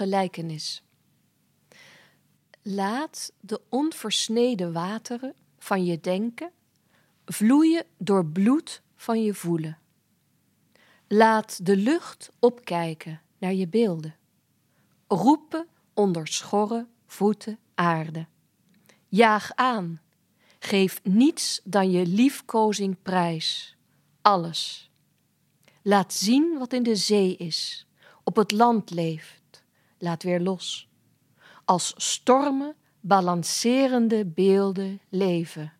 Gelijkenis. Laat de onversneden wateren van je denken vloeien door bloed van je voelen. Laat de lucht opkijken naar je beelden. Roepen onder schorre voeten aarde. Jaag aan. Geef niets dan je liefkozing prijs. Alles. Laat zien wat in de zee is op het land leeft, laat weer los. Als stormen balancerende beelden leven.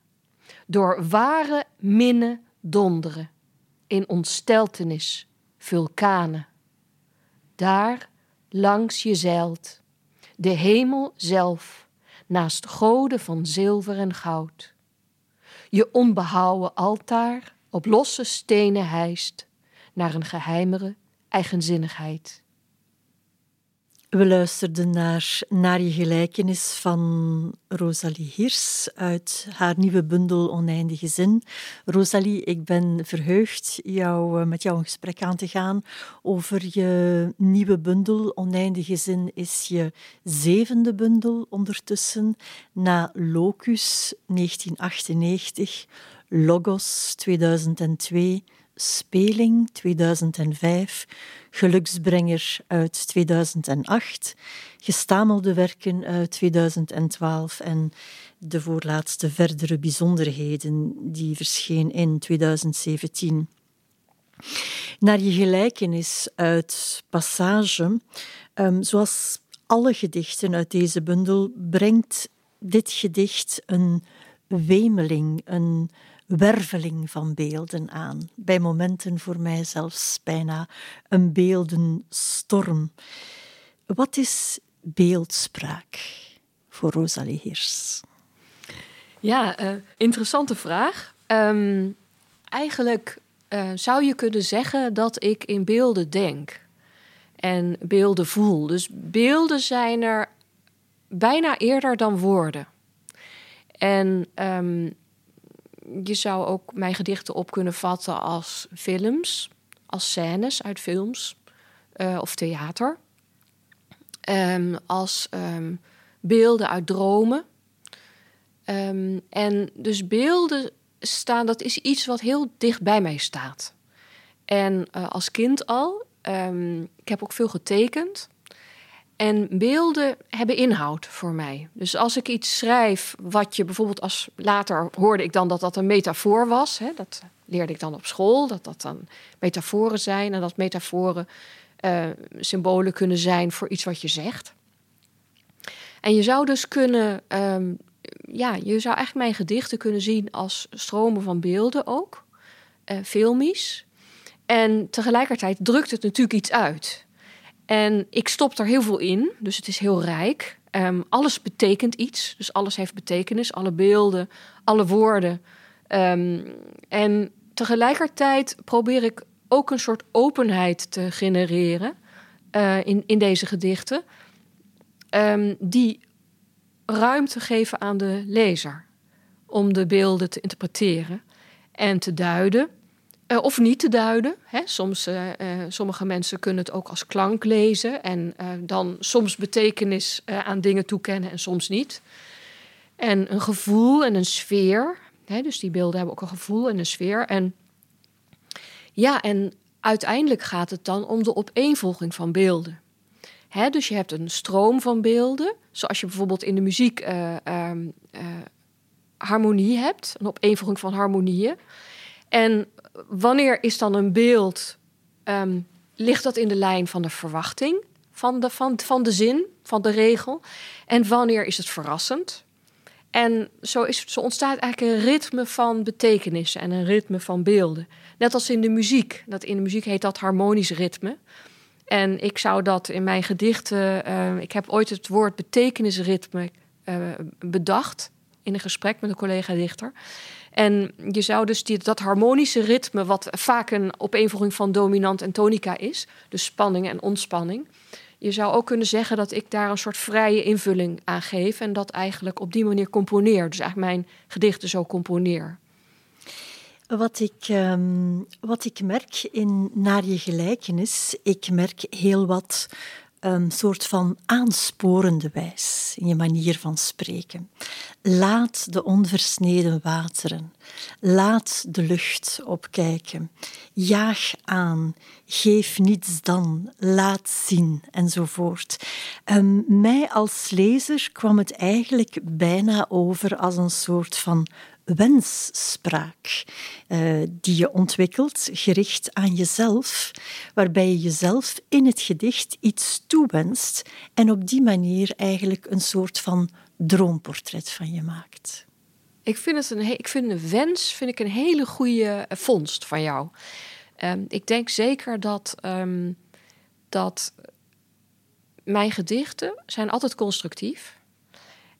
Door ware minne donderen, in ontsteltenis, vulkanen. Daar langs je zeilt, de hemel zelf, naast goden van zilver en goud. Je onbehouwen altaar op losse stenen hijst naar een geheimere eigenzinnigheid. We luisterden naar Naar je gelijkenis van Rosalie Hiers uit haar nieuwe bundel Oneindige Zin. Rosalie, ik ben verheugd jou, eh, met jou een gesprek aan te gaan over je nieuwe bundel. Oneindige Zin is je zevende bundel ondertussen, na Locus 1998, Logos 2002 Speling 2005, Geluksbrenger uit 2008, Gestamelde werken uit 2012 en de voorlaatste verdere bijzonderheden die verscheen in 2017. Naar je gelijkenis uit Passage, um, zoals alle gedichten uit deze bundel, brengt dit gedicht een wemeling, een werveling van beelden aan. Bij momenten voor mij zelfs bijna een beeldenstorm. Wat is beeldspraak voor Rosalie Hiers? Ja, uh, interessante vraag. Um, eigenlijk uh, zou je kunnen zeggen dat ik in beelden denk en beelden voel. Dus beelden zijn er bijna eerder dan woorden. En um, je zou ook mijn gedichten op kunnen vatten als films, als scènes uit films uh, of theater. Um, als um, beelden uit dromen. Um, en dus beelden staan, dat is iets wat heel dicht bij mij staat. En uh, als kind al, ik heb ook veel getekend. En beelden hebben inhoud voor mij. Dus als ik iets schrijf, wat je bijvoorbeeld als later hoorde ik dan dat dat een metafoor was. Hè, dat leerde ik dan op school, dat dat dan metaforen zijn en dat metaforen uh, symbolen kunnen zijn voor iets wat je zegt. En je zou dus kunnen, um, ja, je zou eigenlijk mijn gedichten kunnen zien als stromen van beelden ook, uh, filmisch. En tegelijkertijd drukt het natuurlijk iets uit. En ik stop er heel veel in, dus het is heel rijk. Um, alles betekent iets, dus alles heeft betekenis, alle beelden, alle woorden. Um, en tegelijkertijd probeer ik ook een soort openheid te genereren uh, in, in deze gedichten, um, die ruimte geven aan de lezer om de beelden te interpreteren en te duiden uh, of niet te duiden. Hè. Soms, uh, uh, sommige mensen kunnen het ook als klank lezen en dan soms betekenis aan dingen toekennen en soms niet. En een gevoel en een sfeer. Hè, dus die beelden hebben ook een gevoel en een sfeer. En ja, en uiteindelijk gaat het dan om de opeenvolging van beelden. Dus je hebt een stroom van beelden, zoals je bijvoorbeeld in de muziek ehm, harmonie hebt, een opeenvolging van harmonieën. En wanneer is dan een beeld, um, ligt dat in de lijn van de verwachting van de, van, van de zin, van de regel. En wanneer is het verrassend? En zo, is, zo ontstaat eigenlijk een ritme van betekenissen en een ritme van beelden. Net als in de muziek. Dat in de muziek heet dat harmonisch ritme. En ik zou dat in mijn gedichten. Uh, ik heb ooit het woord betekenisritme uh, bedacht in een gesprek met een collega-dichter. En je zou dus die, dat harmonische ritme, wat vaak een opeenvolging van dominant en tonica is, dus spanning en ontspanning. Je zou ook kunnen zeggen dat ik daar een soort vrije invulling aan geef en dat eigenlijk op die manier componeer. Dus eigenlijk mijn gedichten zo componeer. Wat ik, um, wat ik merk in Naar je gelijkenis, ik merk heel wat een soort van aansporende wijs in je manier van spreken. Laat de onversneden wateren. Laat de lucht opkijken. Jaag aan. Geef niets dan. Laat zien. Enzovoort. Um, mij als lezer kwam het eigenlijk bijna over als een soort van wensspraak uh, die je ontwikkelt, gericht aan jezelf, waarbij je jezelf in het gedicht iets toewenst en op die manier eigenlijk een soort van droomportret van je maakt. Ik vind, het een, ik vind een wens vind ik een hele goede vondst van jou. Um, ik denk zeker dat, um, dat mijn gedichten zijn altijd constructief.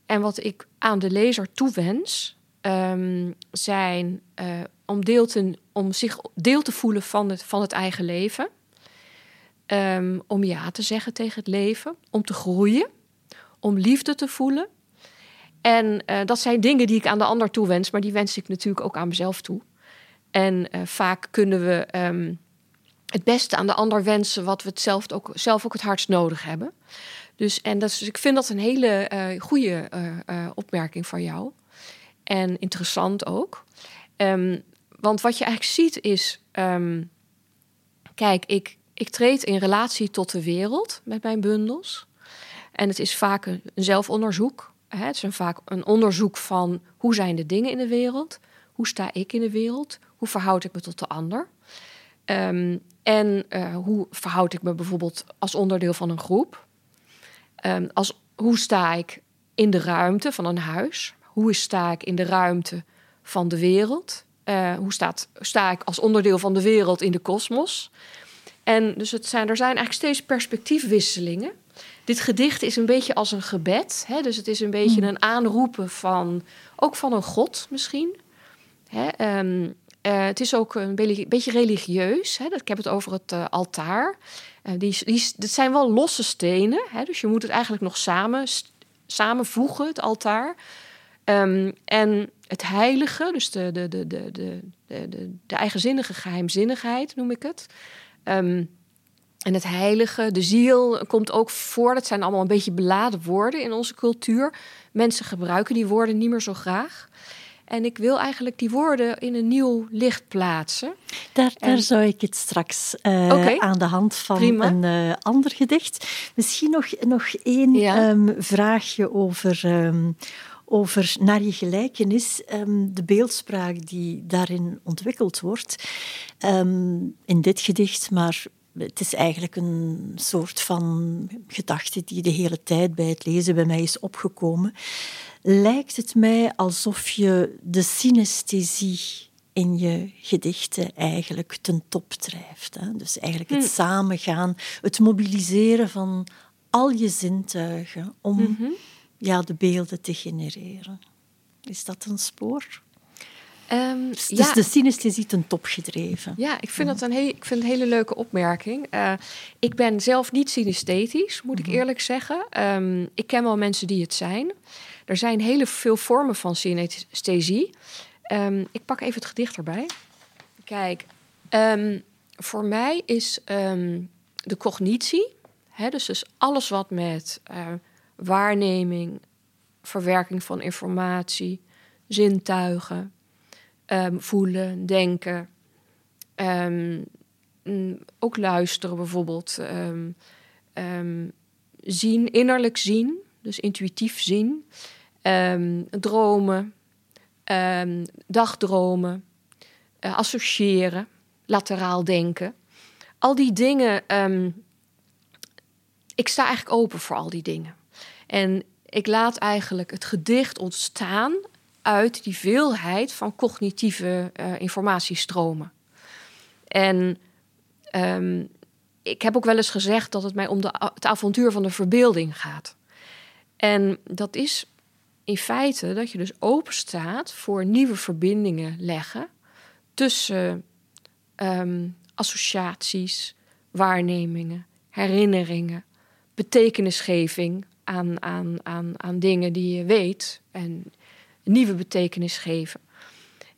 En wat ik aan de lezer toewens, um, zijn uh, om, deel te, om zich deel te voelen van het, van het eigen leven. Um, om ja te zeggen tegen het leven. Om te groeien. Om liefde te voelen. En uh, dat zijn dingen die ik aan de ander toewens, maar die wens ik natuurlijk ook aan mezelf toe. En uh, vaak kunnen we um, het beste aan de ander wensen wat we het zelf ook, zelf ook het hardst nodig hebben. Dus, en dat is, dus ik vind dat een hele uh, goede opmerking van jou en interessant ook. Um, want wat je eigenlijk ziet is, um, kijk, ik, ik treed in relatie tot de wereld met mijn bundels. En het is vaak een, zelfonderzoek. Hè? Het is een, vaak een onderzoek van hoe zijn de dingen in de wereld? Hoe sta ik in de wereld? Hoe verhoud ik me tot de ander? Um, en uh, hoe verhoud ik me bijvoorbeeld als onderdeel van een groep? Als, hoe sta ik in de ruimte van een huis? Hoe sta ik in de ruimte van de wereld? Uh, hoe staat, sta ik als onderdeel van de wereld in de kosmos? En dus het zijn, er zijn eigenlijk steeds perspectiefwisselingen. Dit gedicht is een beetje als een gebed. Hè? Dus het is een beetje hmm. een aanroepen van, ook van een god misschien. Hè? Um, uh, het is ook een beetje religieus. Hè? Ik heb het over het uh, altaar. Uh, die, die, dat zijn wel losse stenen. Hè? Dus je moet het eigenlijk nog samen, samenvoegen, het altaar. Um, en het heilige, dus de, de, de, de, de, de, de eigenzinnige geheimzinnigheid noem ik het. Um, en het heilige, de ziel, komt ook voor. Dat zijn allemaal een beetje beladen woorden in onze cultuur. Mensen gebruiken die woorden niet meer zo graag. En ik wil eigenlijk die woorden in een nieuw licht plaatsen. Daar, daar zou ik het straks uh, okay. aan de hand van Prima. een uh, ander gedicht. Misschien nog, nog één ja. um, vraagje over, um, over naar je gelijkenis, um, de beeldspraak die daarin ontwikkeld wordt. Um, in dit gedicht, maar het is eigenlijk een soort van gedachte die de hele tijd bij het lezen bij mij is opgekomen. Lijkt het mij alsof je de synesthesie in je gedichten eigenlijk ten top drijft. Hè? Dus eigenlijk het hm. samengaan, het mobiliseren van al je zintuigen om mm -hmm ja, de beelden te genereren. Is dat een spoor? Um, dus ja. de synesthesie ten top gedreven. Ja, ik vind dat een, he ik vind een hele leuke opmerking. Uh, ik ben zelf niet synesthetisch, moet ik mhm. eerlijk zeggen. Um, ik ken wel mensen die het zijn. Er zijn hele veel vormen van synesthesie. Um, ik pak even het gedicht erbij. Kijk, voor mij is de cognitie, hè, dus, dus alles wat met uh, waarneming, verwerking van informatie, zintuigen, um, voelen, denken. Um, ook luisteren bijvoorbeeld. Um, zien, innerlijk zien, dus intuïtief zien. dromen, dagdromen, uh, associëren, lateraal denken. Al die dingen ik sta eigenlijk open voor al die dingen. En ik laat eigenlijk het gedicht ontstaan uit die veelheid van cognitieve uh, informatiestromen. En um, ik heb ook wel eens gezegd dat het mij om de, het avontuur van de verbeelding gaat. En dat is in feite dat je dus open staat voor nieuwe verbindingen leggen tussen ehm, associaties, waarnemingen, herinneringen, betekenisgeving aan, aan, aan, dingen die je weet en nieuwe betekenis geven.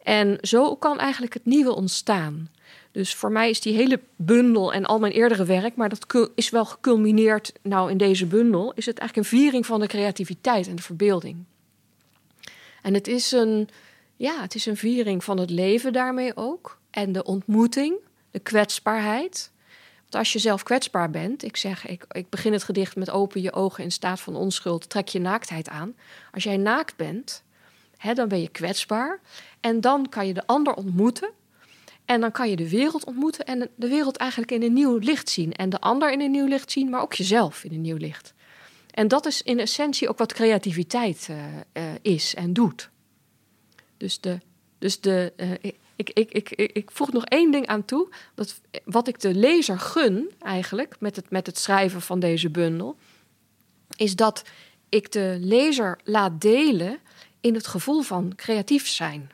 En zo kan eigenlijk het nieuwe ontstaan. Dus voor mij is die hele bundel en al mijn eerdere werk, maar dat is wel geculmineerd nou in deze bundel, is het eigenlijk een viering van de creativiteit en de verbeelding. En het is een, ja, het is een viering van het leven daarmee ook. En de ontmoeting, de kwetsbaarheid. Als je zelf kwetsbaar bent, ik zeg, ik, ik begin het gedicht met open je ogen in staat van onschuld, trek je naaktheid aan. Als jij naakt bent, hè, dan ben je kwetsbaar. En dan kan je de ander ontmoeten en dan kan je de wereld ontmoeten en de wereld eigenlijk in een nieuw licht zien. En de ander in een nieuw licht zien, maar ook jezelf in een nieuw licht. En dat is in essentie ook wat creativiteit uh, uh, is en doet. Dus, de, dus de, uh, ik, ik, ik, ik, voeg nog één ding aan toe. Dat, wat ik de lezer gun eigenlijk met het, met het schrijven van deze bundel, is dat ik de lezer laat delen in het gevoel van creatief zijn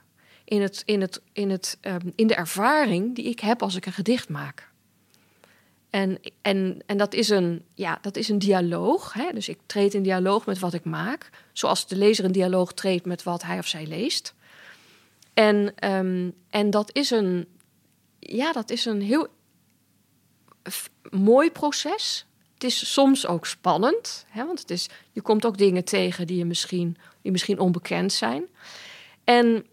in, het, in, het, in, het, um, in de ervaring die ik heb als ik een gedicht maak. En, en, en dat, is een, ja, dat is een dialoog. Hè? Dus ik treed in dialoog met wat ik maak. Zoals de lezer een dialoog treedt met wat hij of zij leest. En, um, en dat is een, ja, dat is een heel mooi proces. Het is soms ook spannend, hè? want het is, je komt ook dingen tegen die, je misschien, die misschien onbekend zijn. En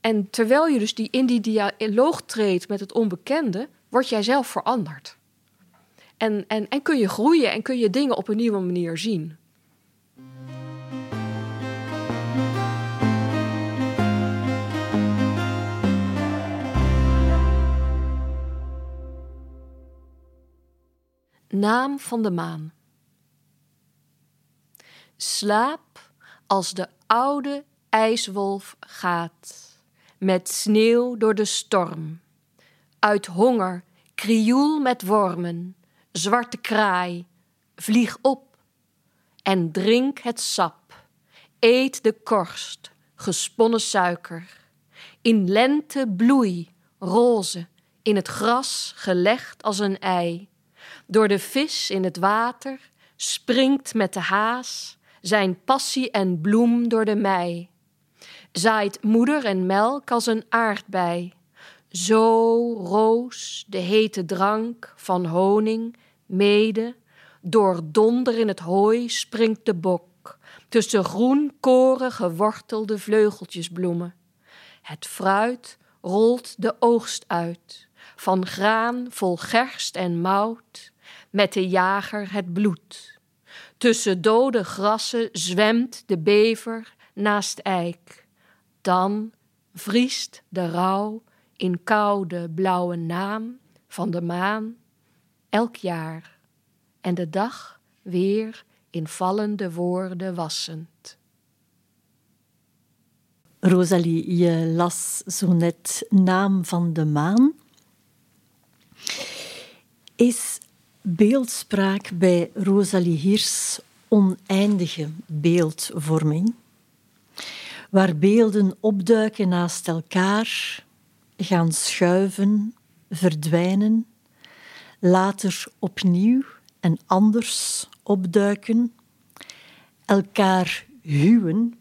en terwijl je dus die, in die dialoog treedt met het onbekende, word jij zelf veranderd. En, en, en kun je groeien en kun je dingen op een nieuwe manier zien. Naam van de maan. Slaap als de oude ijswolf gaat met sneeuw door de storm. Uit honger, krioel met wormen, zwarte kraai, vlieg op en drink het sap. Eet de korst, gesponnen suiker. In lente bloei, roze, in het gras gelegd als een ei. Door de vis in het water springt met de haas zijn passie en bloem door de mei zaait moeder en melk als een aardbei. Zo roos de hete drank van honing, mede, door donder in het hooi springt de bok, tussen groen koren gewortelde vleugeltjesbloemen. Het fruit rolt de oogst uit, van graan vol gerst en mout, met de jager het bloed. Tussen dode grassen zwemt de bever naast eik. Dan vriest de rouw in koude blauwe naam van de maan elk jaar en de dag weer in vallende woorden wassend. Rosalie, je las zo net Naam van de Maan. Is beeldspraak bij Rosalie Hiers oneindige beeldvorming? waar beelden opduiken naast elkaar, gaan schuiven, verdwijnen, later opnieuw en anders opduiken, elkaar huwen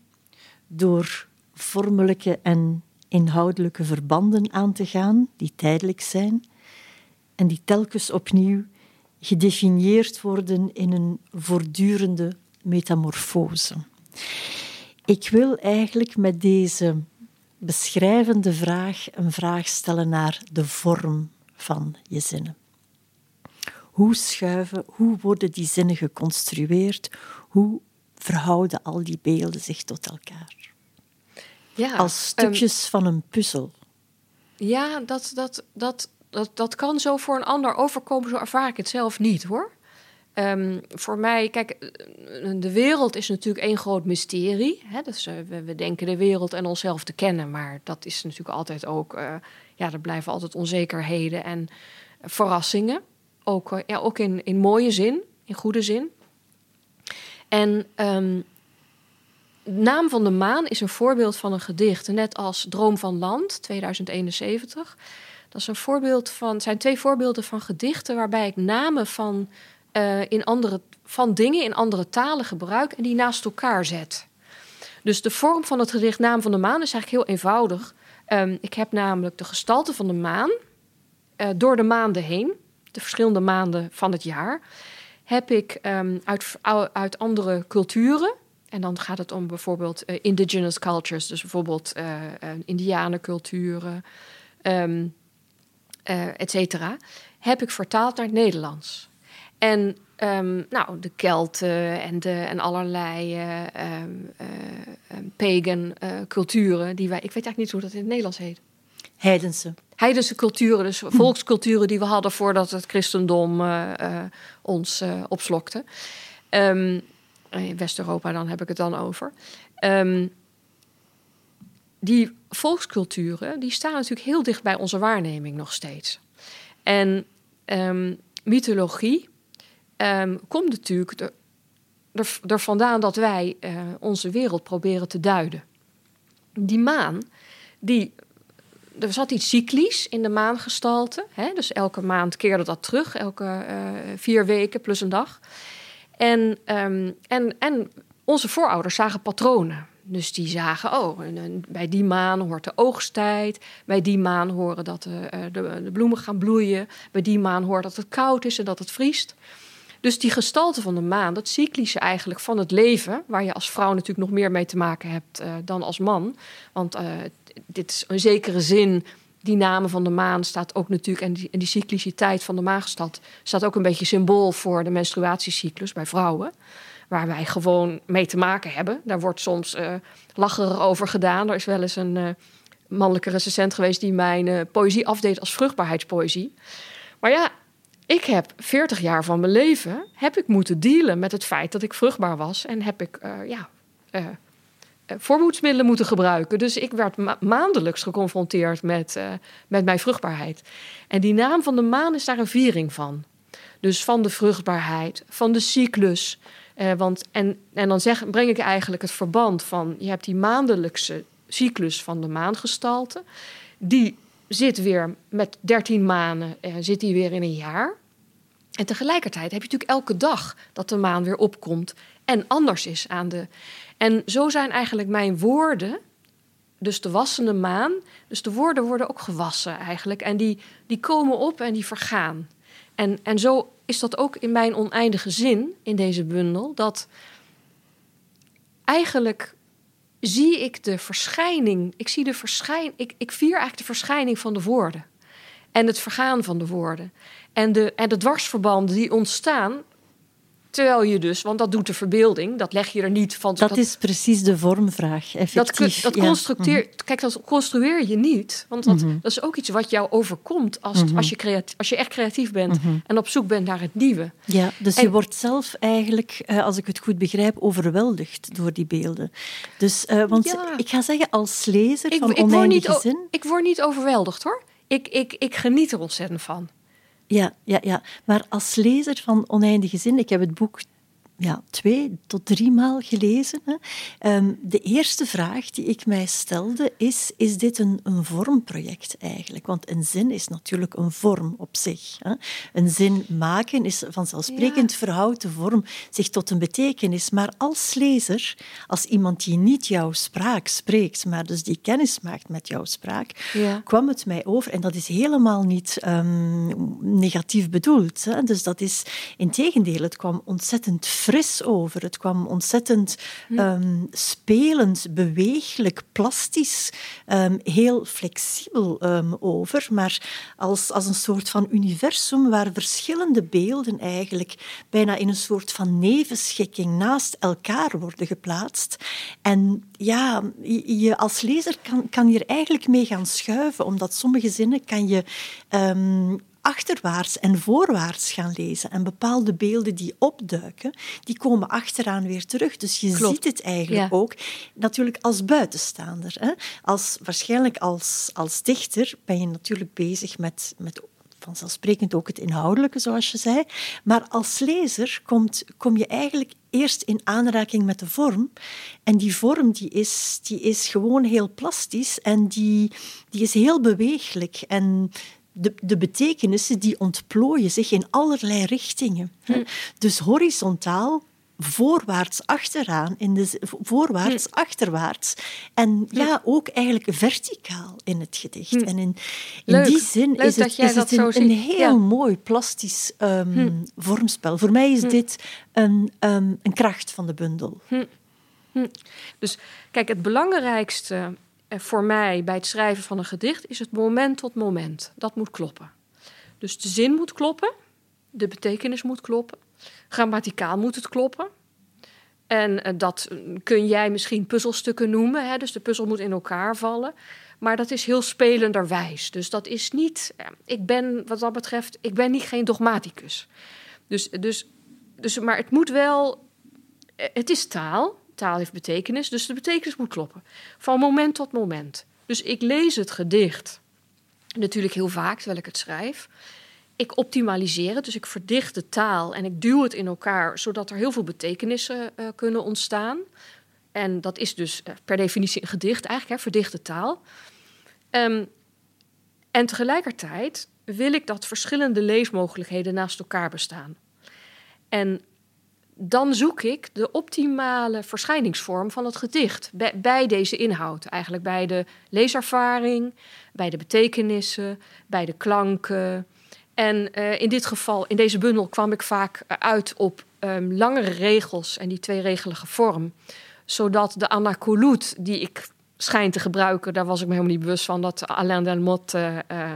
door vormelijke en inhoudelijke verbanden aan te gaan die tijdelijk zijn en die telkens opnieuw gedefinieerd worden in een voortdurende metamorfose. Ik wil eigenlijk met deze beschrijvende vraag een vraag stellen naar de vorm van je zinnen. Hoe schuiven, hoe worden die zinnen geconstrueerd? Hoe verhouden al die beelden zich tot elkaar? Ja, Als stukjes van een puzzel. Ja, dat, dat, dat, dat, dat kan zo voor een ander overkomen, zo ervaar ik het zelf niet hoor. Ehm, voor mij, kijk, de wereld is natuurlijk één groot mysterie. Hè? Dus, we, we, denken de wereld en onszelf te kennen, maar dat is natuurlijk altijd ook, uh, ja, er blijven altijd onzekerheden en verrassingen. Ook, ja, ook in, in mooie zin, in goede zin. En um, Naam van de Maan is een voorbeeld van een gedicht, net als Droom van Land, 2071. Dat is een voorbeeld van, zijn twee voorbeelden van gedichten waarbij ik namen van, uh, in andere, van dingen in andere talen gebruik en die naast elkaar zet. Dus de vorm van het gedicht Naam van de Maan is eigenlijk heel eenvoudig. Um, ik heb namelijk de gestalte van de maan uh, door de maanden heen, de verschillende maanden van het jaar, heb ik um, uit, uit andere culturen en dan gaat het om bijvoorbeeld uh, indigenous cultures, dus bijvoorbeeld uh, indianenculturen, um, et cetera, heb ik vertaald naar het Nederlands. En um, nou, de Kelten en, de, en allerlei um, pagan culturen, die wij, ik weet eigenlijk niet hoe dat in het Nederlands heet. Heidense. Heidense culturen, dus volksculturen die we hadden voordat het christendom ons opslokte. Um, in West-Europa dan heb ik het dan over. Um, die volksculturen die staan natuurlijk heel dicht bij onze waarneming nog steeds. En um, mythologie um, komt natuurlijk er, vandaan dat wij uh, onze wereld proberen te duiden. Die maan, die, er zat iets cyclisch in de maangestalte. Hè? Dus elke maand keerde dat terug, elke uh, vier weken plus een dag. En, um, en, en onze voorouders zagen patronen. Dus die zagen, oh, bij die maan hoort de oogsttijd. Bij die maan horen dat de, eh, de, de, bloemen gaan bloeien. Bij die maan hoort dat het koud is en dat het vriest. Dus die gestalte van de maan, dat cyclische eigenlijk van het leven, waar je als vrouw natuurlijk nog meer mee te maken hebt uh, dan als man. Want uh, dit is in zekere zin die namen van de maan staat ook natuurlijk, en die, en die cycliciteit van de maagstad staat ook een beetje symbool voor de menstruatiecyclus bij vrouwen. Waar wij gewoon mee te maken hebben. Daar wordt soms uh, over gedaan. Er is wel eens een uh, mannelijke recensent geweest die mijn uh, poëzie afdeed als vruchtbaarheidspoëzie. Maar ja, ik heb 40 jaar van mijn leven heb ik moeten dealen met het feit dat ik vruchtbaar was. En heb ik ja, eh, voormoedsmiddelen moeten gebruiken. Dus ik werd maandelijks geconfronteerd met, met mijn vruchtbaarheid. En die naam van de maan is daar een viering van. Dus van de vruchtbaarheid, van de cyclus. Uh, want, en, en dan zeg, breng ik eigenlijk het verband van... je hebt die maandelijkse cyclus van de maangestalte. Die zit weer met 13 maanden, zit die weer in een jaar. En tegelijkertijd heb je natuurlijk elke dag dat de maan weer opkomt en anders is aan de. En zo zijn eigenlijk mijn woorden, dus de wassende maan, dus de woorden worden ook gewassen eigenlijk. En die, die komen op en die vergaan. En, en zo is dat ook in mijn oneindige zin in deze bundel, dat eigenlijk zie ik de verschijning, ik zie de verschijn, ik, ik vier eigenlijk de verschijning van de woorden en het vergaan van de woorden. En de, en de dwarsverbanden die ontstaan Terwijl je dus, want dat doet de verbeelding, dat leg je er niet van. Dat, is precies de vormvraag, effectief. Dat, dat mhm. Kijk, dat construeer je niet. Want dat, mhm. dat is ook iets wat jou overkomt als, mhm. als, je, creatief, als je echt creatief bent en op zoek bent naar het nieuwe. Ja, dus je wordt zelf eigenlijk, eh, als ik het goed begrijp, overweldigd door die beelden. Dus, uh, want ik ga zeggen, als lezer van ik, word niet. Ik word niet overweldigd, hoor. Ik, ik, ik geniet er ontzettend van. Ja, ja, ja, maar als lezer van Oneindige Zin, ik heb het boek ja, twee tot drie maal gelezen. Hè. Ehm, de eerste vraag die ik mij stelde is, is dit een, een vormproject eigenlijk? Want een zin is natuurlijk een vorm op zich. Hè. Een zin maken is vanzelfsprekend ja. verhoudt de vorm zich tot een betekenis. Maar als lezer, als iemand die niet jouw spraak spreekt, maar dus die kennis maakt met jouw spraak, ja. kwam het mij over, en dat is helemaal niet um, negatief bedoeld. Hè. Dus dat is, in tegendeel, het kwam ontzettend fris over. Het kwam ontzettend um, spelend, beweeglijk, plastisch, um, heel flexibel um, over. Maar als, als een soort van universum waar verschillende beelden eigenlijk bijna in een soort van nevenschikking naast elkaar worden geplaatst. En ja, je als lezer kan, kan hier eigenlijk mee gaan schuiven, omdat sommige zinnen kan je achterwaarts en voorwaarts gaan lezen. En bepaalde beelden die opduiken, die komen achteraan weer terug. Dus je ziet het eigenlijk ook natuurlijk als buitenstaander. Hè? Als, waarschijnlijk als, als dichter ben je natuurlijk bezig met, met vanzelfsprekend ook het inhoudelijke, zoals je zei. Maar als lezer komt, kom je eigenlijk eerst in aanraking met de vorm. En die vorm die is, die is gewoon heel plastisch en die, die is heel beweeglijk. En de, de betekenissen die ontplooien zich in allerlei richtingen. Hm. Dus horizontaal voorwaarts achteraan, in de, voorwaarts hm. achterwaarts. En ja, ook eigenlijk verticaal in het gedicht. En in, in die zin is het, is het een, een, heel mooi plastisch um, vormspel. Voor mij is dit een, um, een kracht van de bundel. Dus kijk, het belangrijkste voor mij bij het schrijven van een gedicht is het moment tot moment. Dat moet kloppen. Dus de zin moet kloppen, de betekenis moet kloppen, grammaticaal moet het kloppen. En eh, dat kun jij misschien puzzelstukken noemen. Hè? Dus de puzzel moet in elkaar vallen. Maar dat is heel spelenderwijs. Dus dat is niet. Ik ben, wat dat betreft, ik ben niet geen dogmaticus. Dus, dus, dus, maar het moet wel. Eh, het is taal taal heeft betekenis, dus de betekenis moet kloppen. Van moment tot moment. Dus ik lees het gedicht natuurlijk heel vaak terwijl ik het schrijf. Ik optimaliseer het, dus ik verdicht de taal en ik duw het in elkaar, zodat er heel veel betekenissen uh, kunnen ontstaan. En dat is dus uh, per definitie een gedicht, eigenlijk, hè, verdichte taal. Um, en tegelijkertijd wil ik dat verschillende leesmogelijkheden naast elkaar bestaan. En dan zoek ik de optimale verschijningsvorm van het gedicht bij, deze inhoud. Eigenlijk bij de leeservaring, bij de betekenissen, bij de klanken. En uh, in dit geval, in deze bundel, kwam ik vaak uit op um, langere regels en die tweeregelige vorm. Zodat de anacolut die ik schijn te gebruiken, daar was ik me helemaal niet bewust van. Dat Alain Delmotte uh,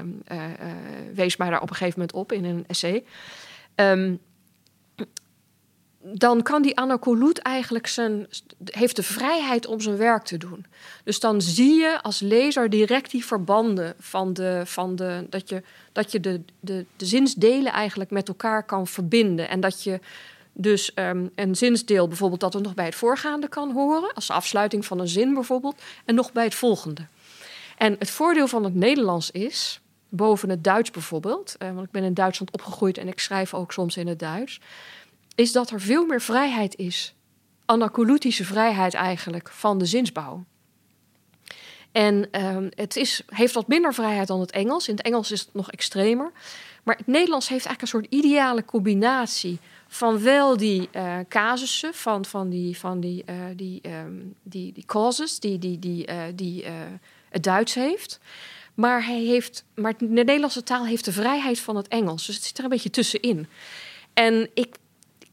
wees mij daar op een gegeven moment op in een essay. Um, dan kan die anacolut eigenlijk zijn, heeft de vrijheid om zijn werk te doen. Dus dan zie je als lezer direct die verbanden van de, van de dat je, dat je de, de, de zinsdelen eigenlijk met elkaar kan verbinden. En dat je dus um, een zinsdeel bijvoorbeeld dat er nog bij het voorgaande kan horen, als afsluiting van een zin bijvoorbeeld, en nog bij het volgende. En het voordeel van het Nederlands is, boven het Duits bijvoorbeeld, uh, want ik ben in Duitsland opgegroeid en ik schrijf ook soms in het Duits is dat er veel meer vrijheid is. Anacolutische vrijheid eigenlijk van de zinsbouw. En uh, het is, heeft wat minder vrijheid dan het Engels. In het Engels is het nog extremer. Maar het Nederlands heeft eigenlijk een soort ideale combinatie van wel die uh, casussen, van, van die, van die, uh, die, um, die, die causes die, die, die, uh, die het Duits heeft. Maar, hij heeft, maar de Nederlandse taal heeft de vrijheid van het Engels. Dus het zit er een beetje tussenin. En ik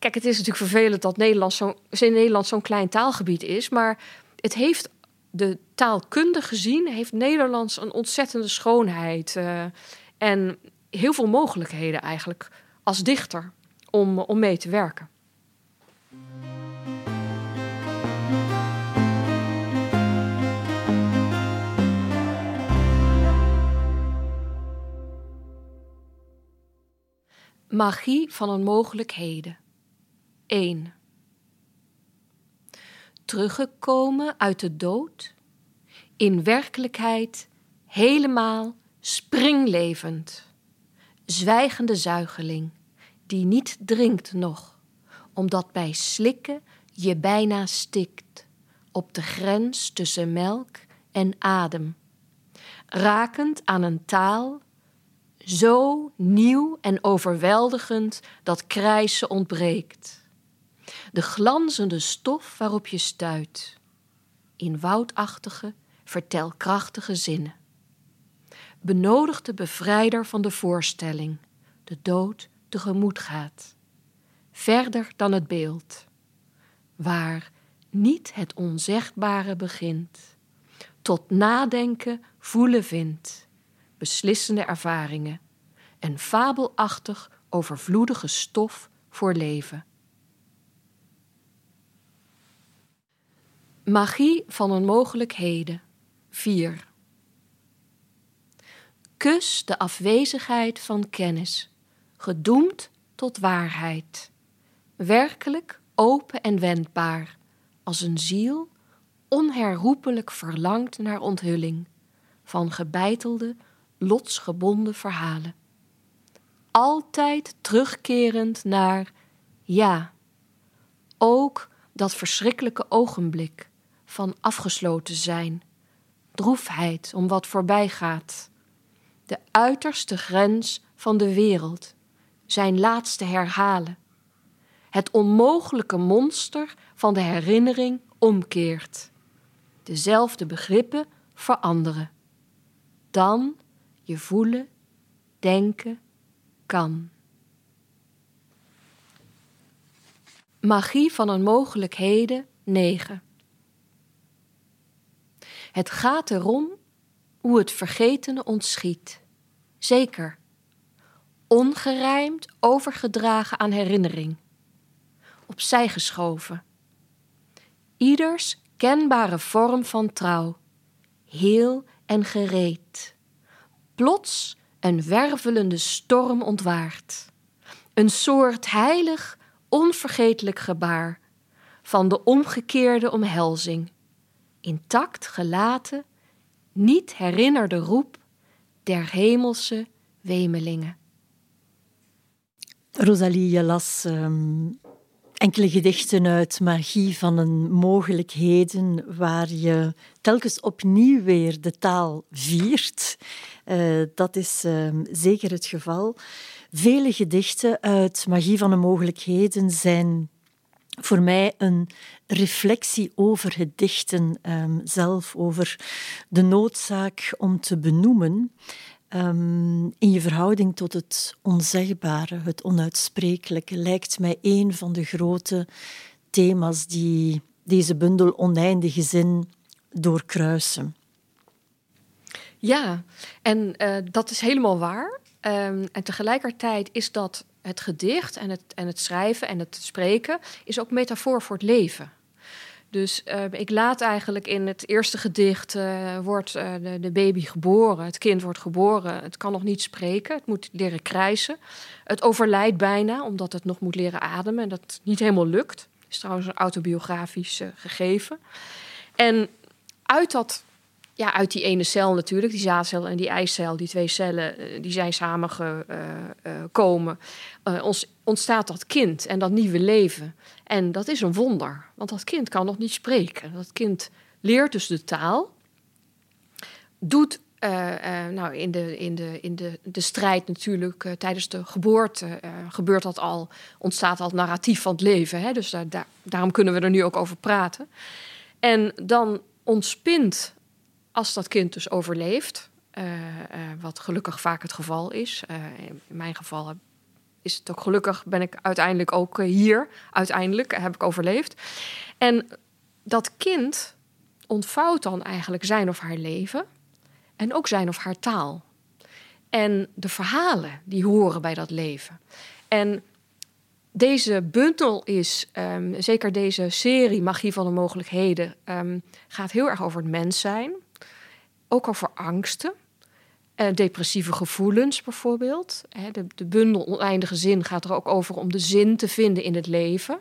Kijk, het is natuurlijk vervelend dat Nederland zo, in Nederland zo'n klein taalgebied is. Maar het heeft de taalkunde gezien, heeft Nederlands een ontzettende schoonheid. Uh, en heel veel mogelijkheden eigenlijk als dichter om, om mee te werken. Magie van een mogelijkheden. 1. Teruggekomen uit de dood, in werkelijkheid helemaal springlevend, zwijgende zuigeling die niet drinkt nog, omdat bij slikken je bijna stikt op de grens tussen melk en adem, rakend aan een taal zo nieuw en overweldigend dat krijsen ontbreekt de glanzende stof waarop je stuit, in woudachtige, vertelkrachtige zinnen. Benodigt de bevrijder van de voorstelling, de dood tegemoet gaat, verder dan het beeld, waar niet het onzegbare begint, tot nadenken, voelen vindt, beslissende ervaringen en fabelachtig overvloedige stof voor leven. Magie van een mogelijkheden. 4. kus de afwezigheid van kennis, gedoemd tot waarheid. Werkelijk open en wendbaar, als een ziel onherroepelijk verlangt naar onthulling van gebeitelde, lotsgebonden verhalen. Altijd terugkerend naar ja, ook dat verschrikkelijke ogenblik van afgesloten zijn, droefheid om wat voorbij gaat, de uiterste grens van de wereld, zijn laatste herhalen, het onmogelijke monster van de herinnering omkeert, dezelfde begrippen veranderen. Dan je voelen, denken kan. Magie van een mogelijkheden 9. Het gaat erom hoe het vergetene ontschiet. Zeker. Ongerijmd overgedragen aan herinnering. Opzij geschoven. Ieders kenbare vorm van trouw. Heel en gereed. Plots een wervelende storm ontwaart. Een soort heilig, onvergetelijk gebaar van de omgekeerde omhelzing intact gelaten, niet herinnerde roep der hemelse wemelingen. Rosalie, je las ehm, enkele gedichten uit Magie van een mogelijkheden, waar je telkens opnieuw weer de taal viert. Uh, dat is ehm, zeker het geval. Vele gedichten uit Magie van de mogelijkheden zijn voor mij een reflectie over het dichten um, zelf, over de noodzaak om te benoemen um, in je verhouding tot het onzegbare, het onuitsprekelijke, lijkt mij een van de grote thema's die deze bundel oneindige zin doorkruisen. Ja, en uh, dat is helemaal waar. Um, en tegelijkertijd is dat het gedicht en het, en het schrijven en het spreken is ook metafoor voor het leven. Dus uh, ik laat eigenlijk in het eerste gedicht uh, wordt uh, de, baby geboren, het kind wordt geboren, het kan nog niet spreken, het moet leren krijsen. Het overlijdt bijna omdat het nog moet leren ademen en dat niet helemaal lukt. Is trouwens een autobiografisch gegeven. En uit dat ja, uit die ene cel natuurlijk, die zaadcel en die eicel, die twee cellen, eh, die zijn samengekomen, uh, uh, ontstaat dat kind en dat nieuwe leven. En dat is een wonder, want dat kind kan nog niet spreken. Dat kind leert dus de taal, doet nou, in, de, in, de, in de, de strijd natuurlijk tijdens de geboorte gebeurt dat al, ontstaat al het narratief van het leven. Hè? Dus daar, daarom kunnen we er nu ook over praten. En dan ontspint als dat kind dus overleeft, uh, uh, wat gelukkig vaak het geval is. Uh, in mijn geval is het ook gelukkig, ben ik uiteindelijk ook hier. Uiteindelijk heb ik overleefd. En dat kind ontvouwt dan eigenlijk zijn of haar leven en ook zijn of haar taal. En de verhalen die horen bij dat leven. En deze bundel is, um, zeker deze serie Magie van de Mogelijkheden, um, gaat heel erg over het mens zijn ook over angsten. Uh, depressieve gevoelens bijvoorbeeld. de, de, bundel Oneindige Zin gaat er ook over om de zin te vinden in het leven.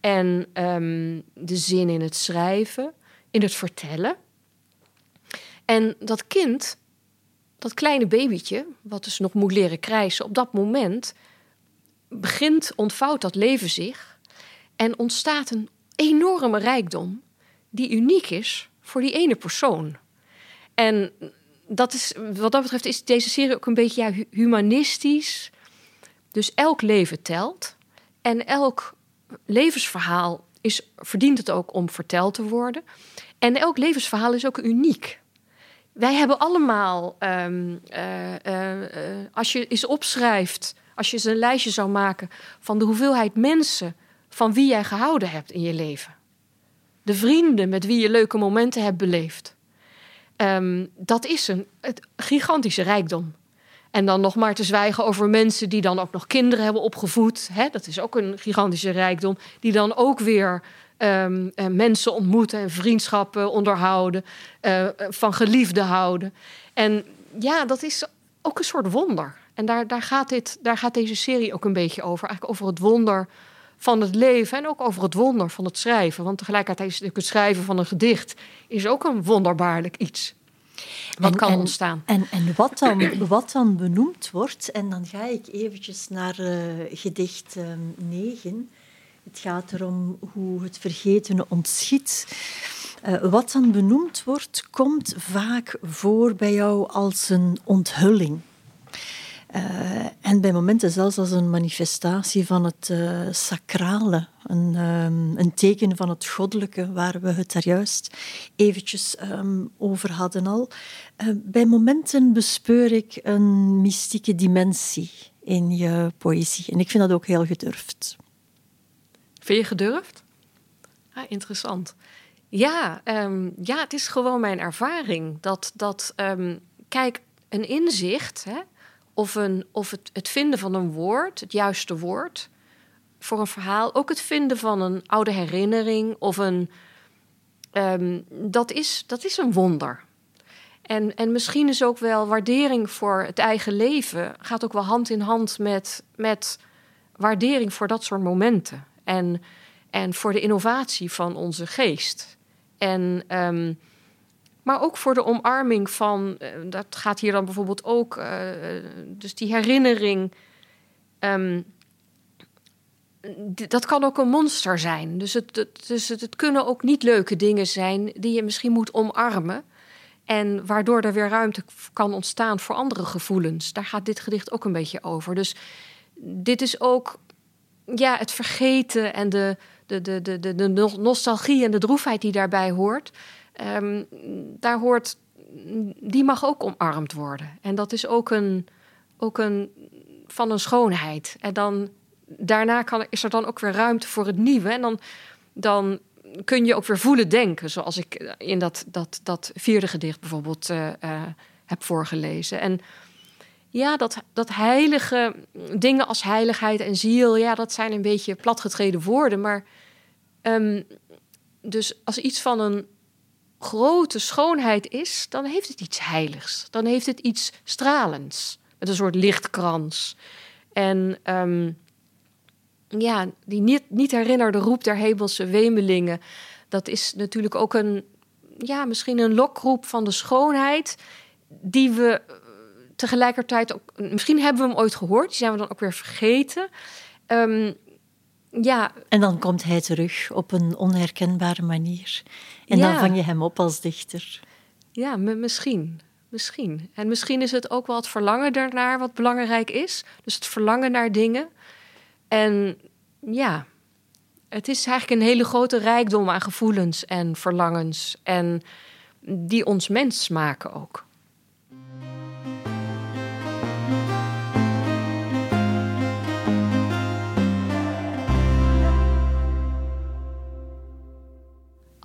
En um, de zin in het schrijven, in het vertellen. En dat kind, dat kleine babytje, wat dus nog moet leren krijsen, op dat moment begint, ontvouwt dat leven zich en ontstaat een enorme rijkdom die uniek is voor die ene persoon. En dat is, wat dat betreft is deze serie ook een beetje ja, humanistisch. Dus elk leven telt. En elk levensverhaal is, verdient het ook om verteld te worden. En elk levensverhaal is ook uniek. Wij hebben allemaal, um, uh, uh, uh, als je eens opschrijft, als je eens een lijstje zou maken van de hoeveelheid mensen van wie jij gehouden hebt in je leven. De vrienden met wie je leuke momenten hebt beleefd. Um, dat is een gigantische rijkdom. En dan nog maar te zwijgen over mensen die dan ook nog kinderen hebben opgevoed. Hè? Dat is ook een gigantische rijkdom. Die dan ook weer um, uh, mensen ontmoeten en vriendschappen onderhouden. Uh, van geliefden houden. En ja, dat is ook een soort wonder. En daar, daar, gaat dit, daar gaat deze serie ook een beetje over. Eigenlijk over het wonder van het leven en ook over het wonder van het schrijven. Want tegelijkertijd is het schrijven van een gedicht is ook een wonderbaarlijk iets. Wat kan ontstaan. En, en wat, dan, wat dan benoemd wordt, en dan ga ik eventjes naar uh, gedicht 9. Ehm, het gaat erom hoe het vergetene ontschiet. Uh, wat dan benoemd wordt, komt vaak voor bij jou als een onthulling. Uh, en bij momenten zelfs als een manifestatie van het uh, sacrale, een, um, een, teken van het goddelijke, waar we het daar juist eventjes um, over hadden al. Uh, bij momenten bespeur ik een mystieke dimensie in je poëzie. En ik vind dat ook heel gedurfd. Vind je gedurfd? Ah, interessant. Ja, um, ja, het is gewoon mijn ervaring. Dat, dat kijk, een inzicht... Hè, of, een, of het, het vinden van een woord, het juiste woord voor een verhaal. Ook het vinden van een oude herinnering of een. Um, dat, is, dat is een wonder. En, en misschien is ook wel waardering voor het eigen leven, gaat ook wel hand in hand met, met waardering voor dat soort momenten. En, en voor de innovatie van onze geest. En um, maar ook voor de omarming van, uh, dat gaat hier dan bijvoorbeeld ook, uh, dus die herinnering. Um, dat kan ook een monster zijn. Dus, het, dus het, het, kunnen ook niet leuke dingen zijn die je misschien moet omarmen. En waardoor er weer ruimte kan ontstaan voor andere gevoelens. Daar gaat dit gedicht ook een beetje over. Dus dit is ook ja, het vergeten en de, de, de, de, de nostalgie en de droefheid die daarbij hoort. Um, daar hoort, die mag ook omarmd worden. En dat is ook een, ook een van een schoonheid. En dan daarna kan, is er dan ook weer ruimte voor het nieuwe. En dan, dan kun je ook weer voelen denken, zoals ik in dat, dat, dat vierde gedicht bijvoorbeeld uh, uh, heb voorgelezen. En ja, dat, dat heilige dingen als heiligheid en ziel, ja, dat zijn een beetje platgetreden woorden. Maar um, dus als iets van een grote schoonheid is, dan heeft het iets heiligs. Dan heeft het iets stralends. Met een soort lichtkrans. En um, ja, die niet, niet herinnerde roep der hemelse wemelingen. Dat is natuurlijk ook een, ja, misschien een lokroep van de schoonheid. Die we eh, tegelijkertijd ook. Misschien hebben we hem ooit gehoord, die zijn we dan ook weer vergeten. Um, ja. En dan komt hij terug op een onherkenbare manier. En dan vang je hem op als dichter. Ja, misschien. Misschien. En misschien is het ook wel het verlangen daarnaar wat belangrijk is. Dus het verlangen naar dingen. En ja, het is eigenlijk een hele grote rijkdom aan gevoelens en verlangens. En die ons mens maken ook.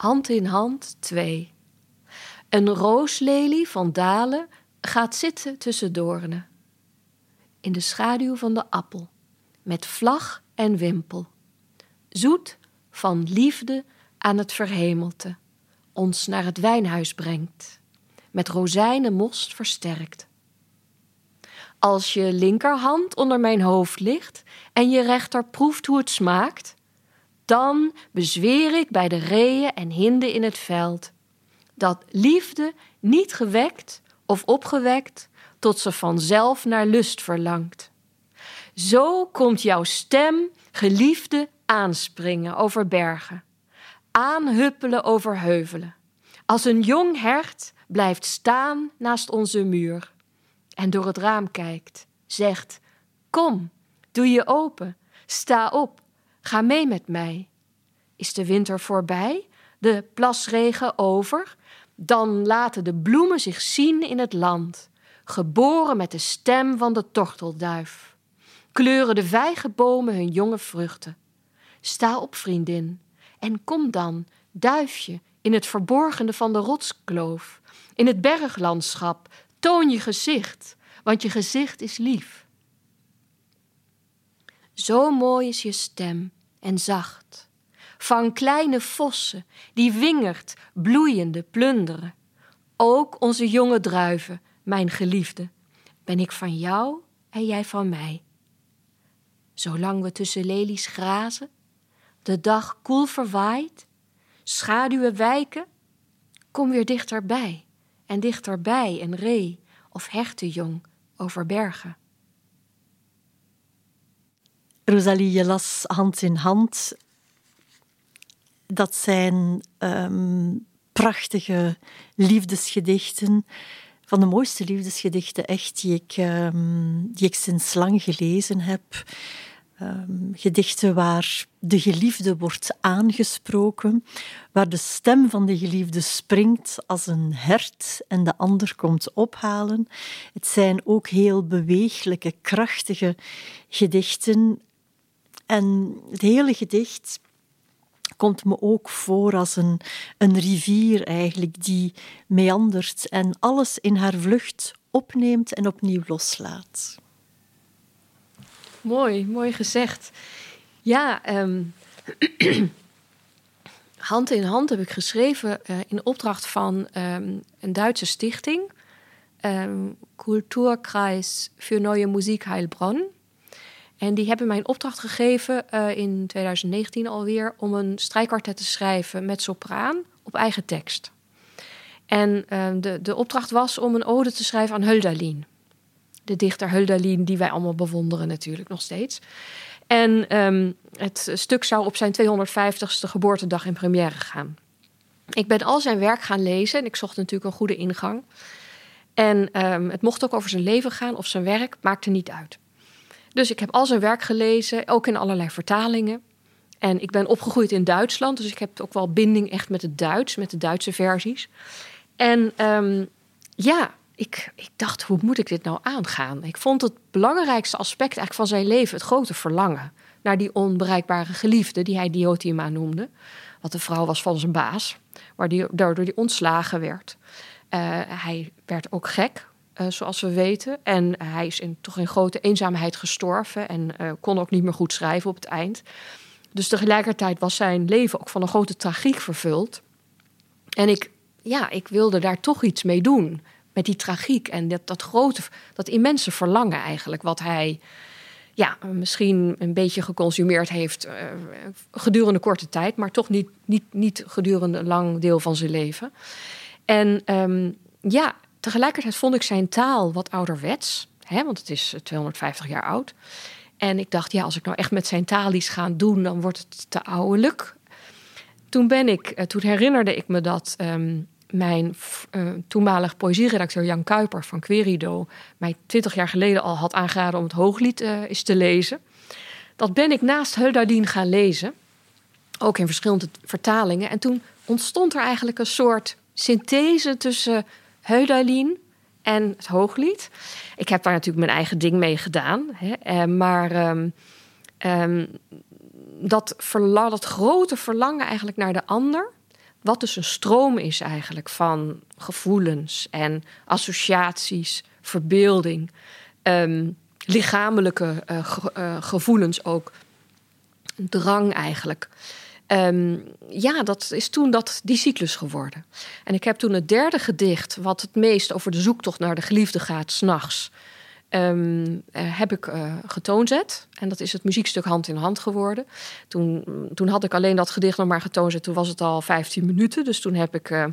Hand in hand twee. Een rooslelie van dalen gaat zitten tussen doornen. In de schaduw van de appel, met vlag en wimpel. Zoet van liefde aan het verhemelte, ons naar het wijnhuis brengt, met rozijnen most versterkt. Als je linkerhand onder mijn hoofd ligt en je rechter proeft hoe het smaakt, dan bezweer ik bij de reeën en hinden in het veld dat liefde niet gewekt of opgewekt tot ze vanzelf naar lust verlangt. Zo komt jouw stem, geliefde, aanspringen over bergen, aanhuppelen over heuvelen. Als een jong hert blijft staan naast onze muur en door het raam kijkt, zegt: Kom, doe je open, sta op, Ga mee met mij. Is de winter voorbij, de plasregen over, dan laten de bloemen zich zien in het land, geboren met de stem van de tortelduif. Kleuren de vijgenbomen hun jonge vruchten. Sta op, vriendin, en kom dan, duifje, in het verborgene van de rotskloof, in het berglandschap, toon je gezicht, want je gezicht is lief. Zo mooi is je stem en zacht. Van kleine vossen die wingerd, bloeiende plunderen. Ook onze jonge druiven mijn geliefde, ben ik van jou en jij van mij. Zolang we tussen lelies grazen, de dag koel verwaait, schaduwen wijken, kom weer dichterbij en dichterbij een ree of hertenjong over bergen. Rosalie, je las hand in hand. Dat zijn ehm, prachtige liefdesgedichten. Van de mooiste liefdesgedichten, echt, die ik, um, die ik sinds lang gelezen heb. Um, gedichten waar de geliefde wordt aangesproken, waar de stem van de geliefde springt als een hert en de ander komt ophalen. Het zijn ook heel beweeglijke, krachtige gedichten. En het hele gedicht komt me ook voor als een, een rivier eigenlijk die meandert en alles in haar vlucht opneemt en opnieuw loslaat. Mooi, mooi gezegd. Ja, ehm, hand in hand heb ik geschreven uh, in opdracht van um, een Duitse stichting, um, Kulturkreis für Neue Musik Heilbronn. En die hebben mij een opdracht gegeven uh, in 2019 alweer om een strijkkwartet te schrijven met sopraan op eigen tekst. En uh, de, de opdracht was om een ode te schrijven aan Hölderlin. De dichter Hölderlin, die wij allemaal bewonderen natuurlijk nog steeds. En um, het stuk zou op zijn 250ste geboortedag in première gaan. Ik ben al zijn werk gaan lezen en ik zocht natuurlijk een goede ingang. En um, het mocht ook over zijn leven gaan of zijn werk, maakte niet uit. Dus ik heb al zijn werk gelezen, ook in allerlei vertalingen. En ik ben opgegroeid in Duitsland, dus ik heb ook wel binding echt met het Duits, met de Duitse versies. En um, ja, ik, ik dacht, hoe moet ik dit nou aangaan? Ik vond het belangrijkste aspect eigenlijk van zijn leven het grote verlangen naar die onbereikbare geliefde die hij Diotima noemde. Wat de vrouw was van zijn baas, waardoor hij ontslagen werd. Uh, hij werd ook gek, uh, zoals we weten. En hij is in, toch in grote eenzaamheid gestorven en uh, kon ook niet meer goed schrijven op het eind. Dus tegelijkertijd was zijn leven ook van een grote tragiek vervuld. En ik, ja, ik wilde daar toch iets mee doen. Met die tragiek en dat, dat grote, dat immense verlangen eigenlijk. Wat hij ja, misschien een beetje geconsumeerd heeft uh, gedurende korte tijd, maar toch niet, niet, niet gedurende een lang deel van zijn leven. En um, ja, Tegelijkertijd vond ik zijn taal wat ouderwets, hè, want het is 250 jaar oud. En ik dacht, ja, als ik nou echt met zijn taal iets ga doen, dan wordt het te ouderlijk. Toen ben ik, eh, toen herinnerde ik me dat um, mijn uh, toenmalig poëzieredacteur Jan Kuiper van Querido mij 20 jaar geleden al had aangeraden om het Hooglied uh, eens te lezen. Dat ben ik naast Heudardien gaan lezen, ook in verschillende vertalingen. En toen ontstond er eigenlijk een soort synthese tussen Heudalien en het Hooglied. Ik heb daar natuurlijk mijn eigen ding mee gedaan. Hè, eh, maar um, um, dat, verla dat grote verlangen eigenlijk naar de ander... wat dus een stroom is eigenlijk van gevoelens en associaties, verbeelding... Um, lichamelijke ge uh, gevoelens ook, drang eigenlijk... Um, ja, dat is toen dat, die cyclus geworden. En ik heb toen het derde gedicht, wat het meest over de zoektocht naar de geliefde gaat, s'nachts, um, heb ik uh, getoonzet. En dat is het muziekstuk Hand in Hand geworden. Toen, toen had ik alleen dat gedicht nog maar getoonzet. Toen was het al 15 minuten. Dus toen heb ik uh,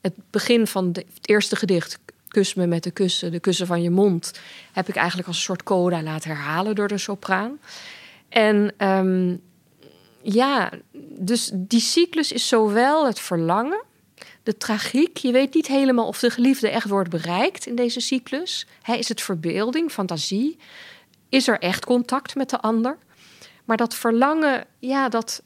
het begin van het eerste gedicht, Kus me met de kussen, de kussen van je mond, heb ik eigenlijk als een soort coda laten herhalen door de sopraan. En um, ja, dus die cyclus is zowel het verlangen, de tragiek. Je weet niet helemaal of de geliefde echt wordt bereikt in deze cyclus. He, is het verbeelding, fantasie? Is er echt contact met de ander? Maar dat verlangen, ja, dat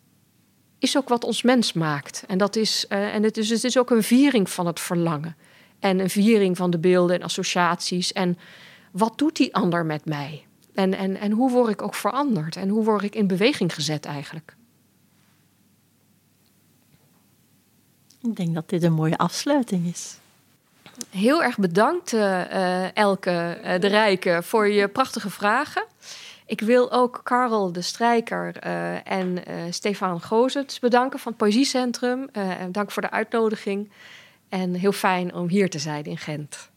is ook wat ons mens maakt. En, dat is, uh, en het, is, het is ook een viering van het verlangen. En een viering van de beelden en associaties. En wat doet die ander met mij? En, en, en hoe word ik ook veranderd? En hoe word ik in beweging gezet eigenlijk? Ik denk dat dit een mooie afsluiting is. Heel erg bedankt, uh, Elke uh, de Rijke, voor je prachtige vragen. Ik wil ook Karel de Strijker en Stefan Gozet bedanken van het Poëziecentrum. dank voor de uitnodiging. En heel fijn om hier te zijn in Gent.